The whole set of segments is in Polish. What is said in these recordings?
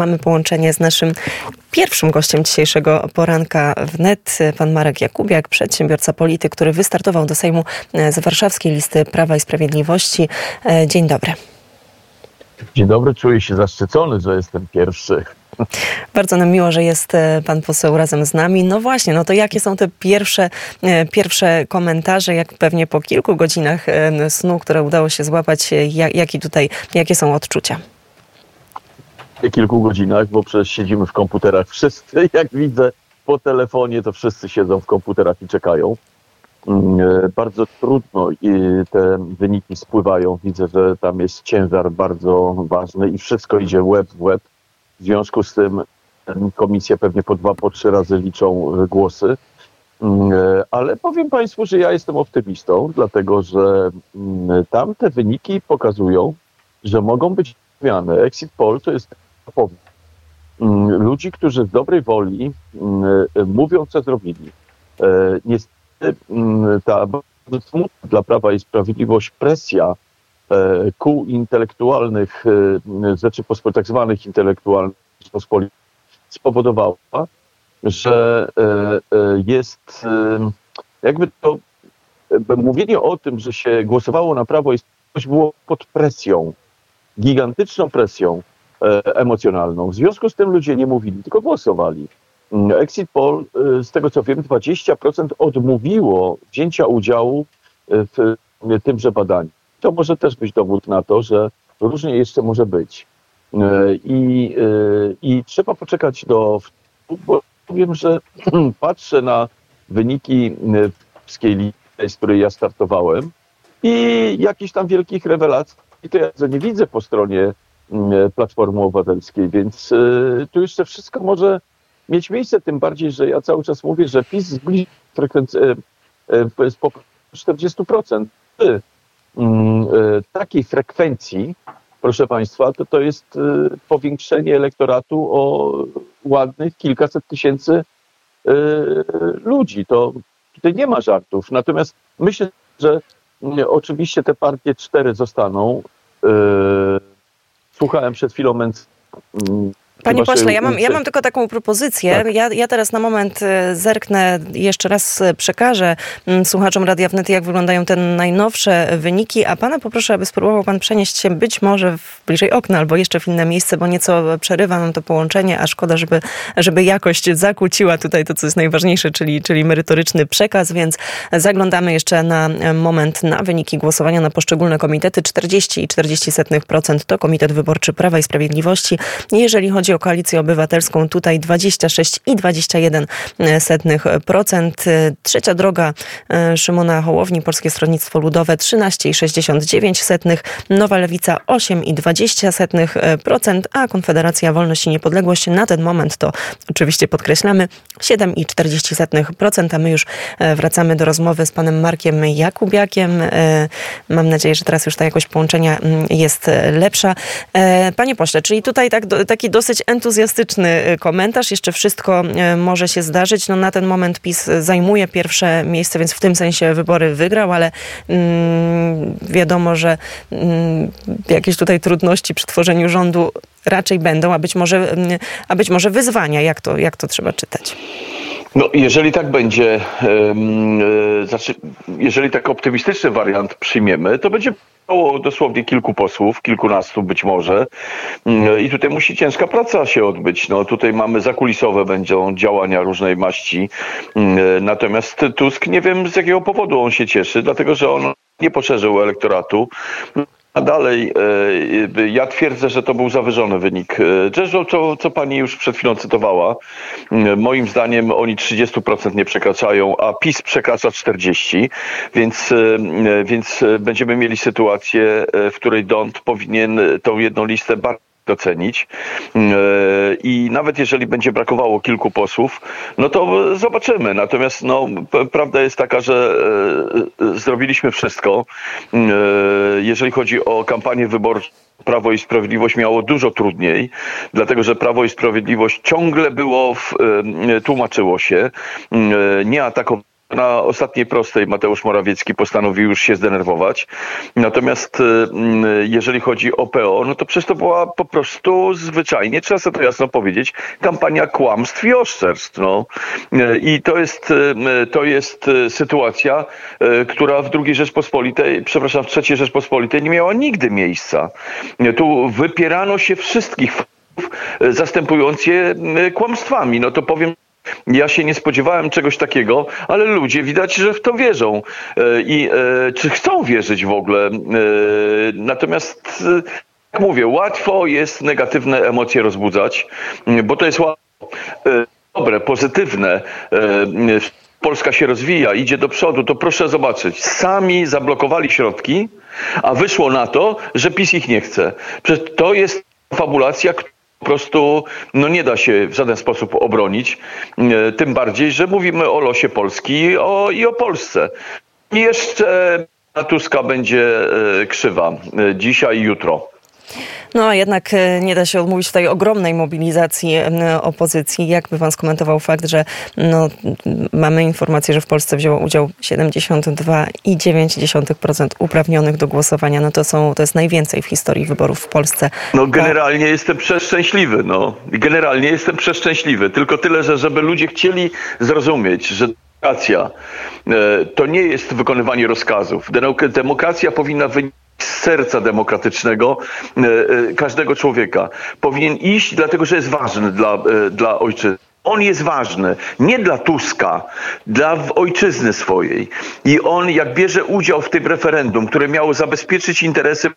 Mamy połączenie z naszym pierwszym gościem dzisiejszego poranka wnet, pan Marek Jakubiak, przedsiębiorca polityk, który wystartował do Sejmu z warszawskiej listy Prawa i Sprawiedliwości. Dzień dobry. Dzień dobry, czuję się zaszczycony, że jestem pierwszy. Bardzo nam miło, że jest pan poseł razem z nami. No właśnie, no to jakie są te pierwsze, pierwsze komentarze, jak pewnie po kilku godzinach snu, które udało się złapać, jak, jaki tutaj, jakie są odczucia? Kilku godzinach, bo przecież siedzimy w komputerach wszyscy. Jak widzę po telefonie, to wszyscy siedzą w komputerach i czekają. Bardzo trudno te wyniki spływają. Widzę, że tam jest ciężar bardzo ważny i wszystko idzie web w web. W związku z tym komisje pewnie po dwa, po trzy razy liczą głosy. Ale powiem Państwu, że ja jestem optymistą, dlatego że tam te wyniki pokazują, że mogą być zmiany. Exit poll to jest ludzi, którzy z dobrej woli mówią, co zrobili. Niestety ta bardzo smutna dla Prawa i Sprawiedliwość presja kół intelektualnych Rzeczypospolitej, tak zwanych intelektualnych spowodowała, że jest jakby to mówienie o tym, że się głosowało na Prawo i Sprawiedliwość było pod presją, gigantyczną presją emocjonalną. W związku z tym ludzie nie mówili, tylko głosowali. Exit poll, z tego co wiem, 20% odmówiło wzięcia udziału w tymże badaniu. To może też być dowód na to, że różnie jeszcze może być. I, i trzeba poczekać do, bo powiem, że patrzę na wyniki polskiej listy, z której ja startowałem i jakichś tam wielkich rewelacji to ja nie widzę po stronie Platformy Obywatelskiej, więc tu jeszcze wszystko może mieć miejsce, tym bardziej, że ja cały czas mówię, że PiS zbliży frekwencję z 40%. Takiej frekwencji, proszę Państwa, to to jest powiększenie elektoratu o ładnych kilkaset tysięcy ludzi. To tutaj nie ma żartów. Natomiast myślę, że oczywiście te partie cztery zostaną. Słuchałem przed chwilą Panie pośle, ja mam, ja mam tylko taką propozycję. Tak. Ja, ja teraz na moment zerknę, jeszcze raz przekażę słuchaczom Radia Wnet, jak wyglądają te najnowsze wyniki, a pana poproszę, aby spróbował pan przenieść się być może w bliżej okna albo jeszcze w inne miejsce, bo nieco przerywa nam to połączenie, a szkoda, żeby, żeby jakość zakłóciła tutaj to, co jest najważniejsze, czyli, czyli merytoryczny przekaz, więc zaglądamy jeszcze na moment na wyniki głosowania na poszczególne komitety. 40 i 40% to Komitet Wyborczy Prawa i Sprawiedliwości. Jeżeli chodzi o Koalicję Obywatelską, tutaj 26 i 21%. Trzecia droga Szymona Hołowni, Polskie Stronnictwo Ludowe 13,69%, Nowa Lewica 8,20%, a Konfederacja Wolność i Niepodległość na ten moment to oczywiście podkreślamy 7,40%, a my już wracamy do rozmowy z panem Markiem Jakubiakiem. Mam nadzieję, że teraz już ta jakość połączenia jest lepsza. Panie pośle, czyli tutaj tak, taki dosyć entuzjastyczny komentarz. Jeszcze wszystko może się zdarzyć. No, na ten moment PiS zajmuje pierwsze miejsce, więc w tym sensie wybory wygrał, ale mm, wiadomo, że mm, jakieś tutaj trudności przy tworzeniu rządu raczej będą, a być może, a być może wyzwania. Jak to, jak to trzeba czytać? No, jeżeli tak będzie, znaczy, jeżeli tak optymistyczny wariant przyjmiemy, to będzie Około dosłownie kilku posłów, kilkunastu być może. Mm, I tutaj musi ciężka praca się odbyć. No, tutaj mamy zakulisowe będą działania różnej maści. Mm, natomiast Tusk nie wiem z jakiego powodu on się cieszy, dlatego że on nie poszerzył elektoratu. A dalej, e, ja twierdzę, że to był zawyżony wynik. Zresztą, co, co pani już przed chwilą cytowała, moim zdaniem oni 30% nie przekraczają, a PiS przekracza 40%, więc, e, więc będziemy mieli sytuację, e, w której Dont powinien tą jedną listę bardzo docenić. Mm, e, I nawet jeżeli będzie brakowało kilku posłów, no to zobaczymy. Natomiast no, prawda jest taka, że e, zrobiliśmy wszystko. Mm, e, jeżeli chodzi o kampanię wyborczą, Prawo i Sprawiedliwość miało dużo trudniej, dlatego że Prawo i Sprawiedliwość ciągle było, w, tłumaczyło się, mm, nie atakowało na ostatniej prostej Mateusz Morawiecki postanowił już się zdenerwować. Natomiast jeżeli chodzi o PO, no to przecież to była po prostu zwyczajnie, trzeba sobie to jasno powiedzieć, kampania kłamstw i oszczerstw. No. I to jest, to jest sytuacja, która w II Rzeczpospolitej, przepraszam, w III Rzeczpospolitej nie miała nigdy miejsca. Tu wypierano się wszystkich zastępując je kłamstwami. No to powiem ja się nie spodziewałem czegoś takiego, ale ludzie widać, że w to wierzą e, i e, czy chcą wierzyć w ogóle. E, natomiast, jak mówię, łatwo jest negatywne emocje rozbudzać, bo to jest łatwo, dobre, pozytywne. Polska się rozwija, idzie do przodu, to proszę zobaczyć. Sami zablokowali środki, a wyszło na to, że PiS ich nie chce. Przecież to jest fabulacja, po prostu no nie da się w żaden sposób obronić. E, tym bardziej, że mówimy o losie Polski o, i o Polsce. I jeszcze Tuska będzie e, krzywa e, dzisiaj i jutro. No a jednak e, nie da się odmówić tej ogromnej mobilizacji opozycji. Jak by pan skomentował fakt, że no, mamy informację, że w Polsce wzięło udział 72,9% uprawnionych do głosowania. No to, są, to jest najwięcej w historii wyborów w Polsce. No generalnie jestem przeszczęśliwy. No. Generalnie jestem przeszczęśliwy. Tylko tyle, że żeby ludzie chcieli zrozumieć, że demokracja e, to nie jest wykonywanie rozkazów. Demokracja powinna wynikać serca demokratycznego e, e, każdego człowieka. Powinien iść dlatego, że jest ważny dla, e, dla ojczyzny. On jest ważny nie dla Tuska, dla ojczyzny swojej. I on, jak bierze udział w tym referendum, które miało zabezpieczyć interesy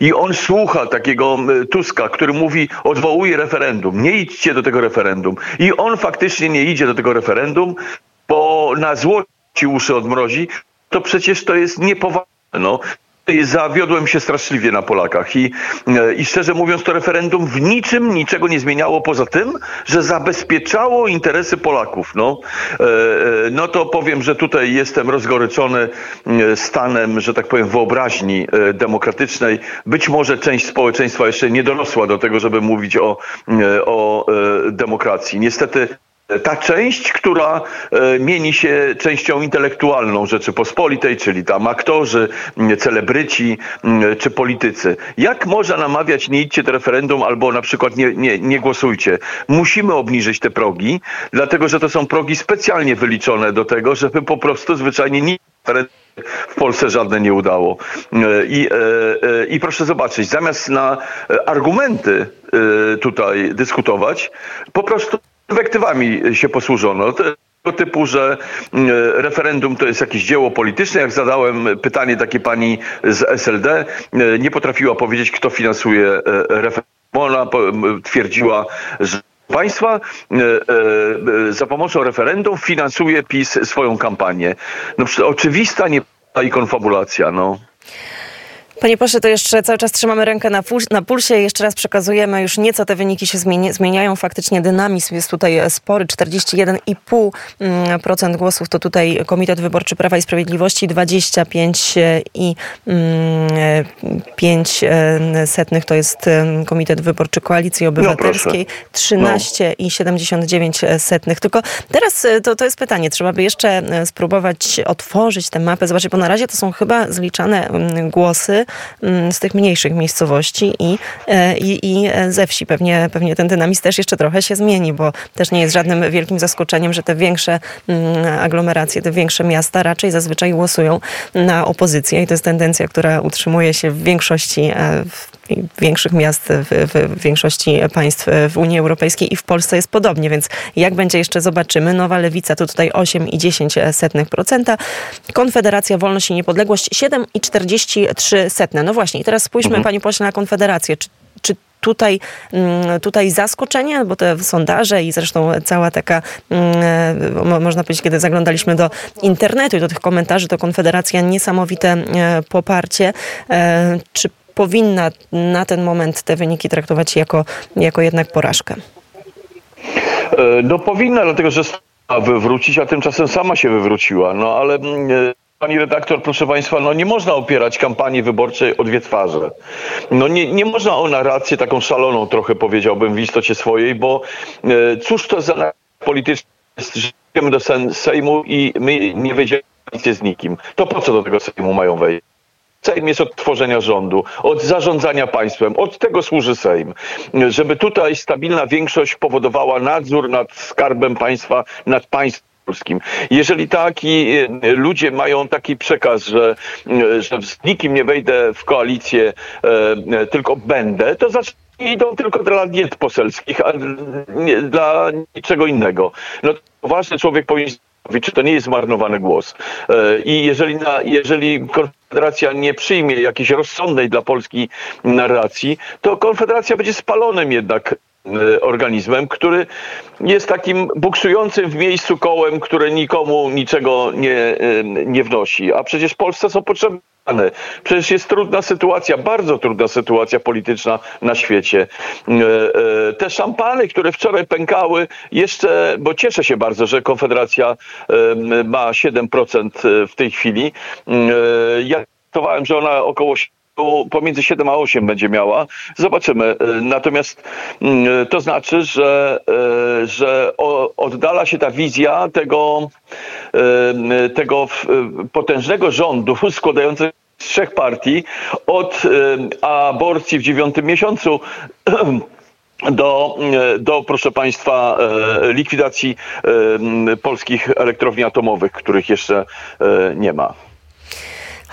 i on słucha takiego Tuska, który mówi, odwołuje referendum, nie idźcie do tego referendum. I on faktycznie nie idzie do tego referendum, bo na złości uszy odmrozi, to przecież to jest niepoważne. No, zawiodłem się straszliwie na Polakach i, e, i szczerze mówiąc to referendum w niczym niczego nie zmieniało poza tym, że zabezpieczało interesy Polaków. No, e, e, no to powiem, że tutaj jestem rozgoryczony stanem, że tak powiem, wyobraźni demokratycznej. Być może część społeczeństwa jeszcze nie dorosła do tego, żeby mówić o, o demokracji. Niestety ta część, która e, mieni się częścią intelektualną Rzeczypospolitej, czyli tam aktorzy, celebryci czy politycy. Jak można namawiać, nie idźcie do referendum albo na przykład nie, nie, nie głosujcie? Musimy obniżyć te progi, dlatego że to są progi specjalnie wyliczone do tego, żeby po prostu zwyczajnie nie w Polsce żadne nie udało. E, I, e, I proszę zobaczyć, zamiast na argumenty tutaj dyskutować, po prostu inwektywami się posłużono. Tego typu, że mm, referendum to jest jakieś dzieło polityczne. Jak zadałem pytanie takiej pani z SLD, e, nie potrafiła powiedzieć, kto finansuje e, referendum. Ona twierdziła, że państwa e, za pomocą referendum finansuje PiS swoją kampanię. No, oczywista nie i konfabulacja. No. Panie pośle, to jeszcze cały czas trzymamy rękę na, na pulsie. Jeszcze raz przekazujemy, już nieco te wyniki się zmieni zmieniają. Faktycznie dynamizm jest tutaj spory. 41,5% głosów to tutaj Komitet Wyborczy Prawa i Sprawiedliwości, 25,5 mm, setnych to jest Komitet Wyborczy Koalicji no, Obywatelskiej, no, 13,79 setnych. Tylko teraz e, to, to jest pytanie. Trzeba by jeszcze e, spróbować otworzyć tę mapę. Zobaczcie, bo na razie to są chyba zliczane mm, głosy Mm, z tych mniejszych miejscowości i, e, i, i ze wsi. Pewnie, pewnie ten dynamizm też jeszcze trochę się zmieni, bo też nie jest żadnym wielkim zaskoczeniem, że te większe mm, aglomeracje, te większe miasta raczej zazwyczaj głosują na opozycję i to jest tendencja, która utrzymuje się w większości e, w większych miast w, w, większości państw w Unii Europejskiej i w Polsce jest podobnie, więc jak będzie jeszcze zobaczymy. Nowa Lewica to tutaj 8,10%, Konfederacja Wolność i Niepodległość 7,43%. No właśnie, i teraz spójrzmy, mhm. panie pośle, na Konfederację. Czy, czy tutaj, mm, tutaj zaskoczenie, bo te sondaże i zresztą cała taka, mm, można powiedzieć, kiedy zaglądaliśmy do internetu i do tych komentarzy, to Konfederacja niesamowite e, poparcie. E, czy powinna na ten moment te wyniki traktować jako, jako jednak porażkę? E, no powinna, dlatego że wywrócić, a tymczasem sama się wywróciła. No ale mm, e, Pani redaktor, proszę Państwa, no nie można opierać kampanii wyborczej o dwie twarze. No nie, nie można o narrację taką szaloną trochę powiedziałbym w istocie swojej, bo e, cóż to za polityczne jest, idziemy do Sejmu i my nie wejdziemy z nikim. To po co do tego Sejmu mają wejść? Sejm jest od tworzenia rządu, od zarządzania państwem, od tego służy Sejm. Żeby tutaj stabilna większość powodowała nadzór nad skarbem państwa, nad państwem polskim. Jeżeli taki e, ludzie mają taki przekaz, że, e, że z nikim nie wejdę w koalicję, e, tylko będę, to zacznę idą tylko dla diet poselskich, a nie dla niczego innego. No, ważny człowiek powinien czy to nie jest zmarnowany głos. I jeżeli, na, jeżeli Konfederacja nie przyjmie jakiejś rozsądnej dla Polski narracji, to Konfederacja będzie spalonym jednak E, organizmem, który jest takim buksującym w miejscu kołem, które nikomu niczego nie, e, nie wnosi. A przecież Polsce są potrzebne. Przecież jest trudna sytuacja, bardzo trudna sytuacja polityczna na świecie. E, te szampany, które wczoraj pękały, jeszcze, bo cieszę się bardzo, że Konfederacja ma 7% w tej chwili. Ja szacowałem, że ona około pomiędzy 7 a 8 będzie miała. Zobaczymy. E, natomiast mm, to znaczy, że, e, że oddala się ta wizja tego, e, tego potężnego rządu składającego z trzech partii od aborcji w dziewiątym miesiącu do, do, proszę Państwa, likwidacji polskich elektrowni atomowych, których jeszcze nie ma.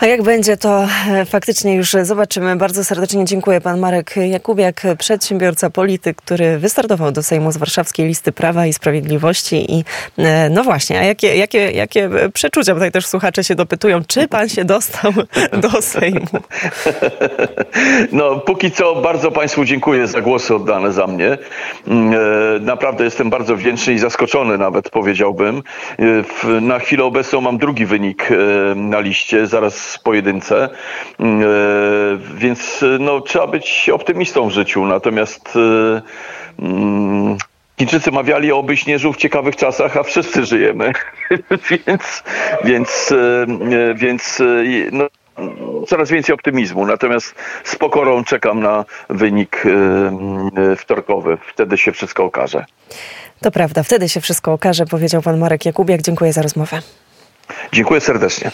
A jak będzie, to e, faktycznie już zobaczymy. Bardzo serdecznie dziękuję. Pan Marek Jakubiak, przedsiębiorca, polityk, który wystartował do Sejmu z warszawskiej listy Prawa i Sprawiedliwości. I e, no właśnie, a jakie, jakie, jakie przeczucia? Tutaj też słuchacze się dopytują, czy pan się dostał do Sejmu? No, póki co bardzo Państwu dziękuję za głosy oddane za mnie. Mm, e, naprawdę jestem bardzo wdzięczny i zaskoczony nawet powiedziałbym. Na chwilę obecną mam drugi wynik na liście. Zaraz pojedynce. Mm, e, więc no, trzeba być optymistą w życiu. Natomiast e, mm, Chińczycy mawiali, obyś nie żył w ciekawych czasach, a wszyscy żyjemy. więc więc, e, więc no, coraz więcej optymizmu. Natomiast z pokorą czekam na wynik wtorkowy. Wtedy się wszystko okaże. To prawda, wtedy się wszystko okaże, powiedział pan Marek Jakubiak. Dziękuję za rozmowę. Dziękuję serdecznie.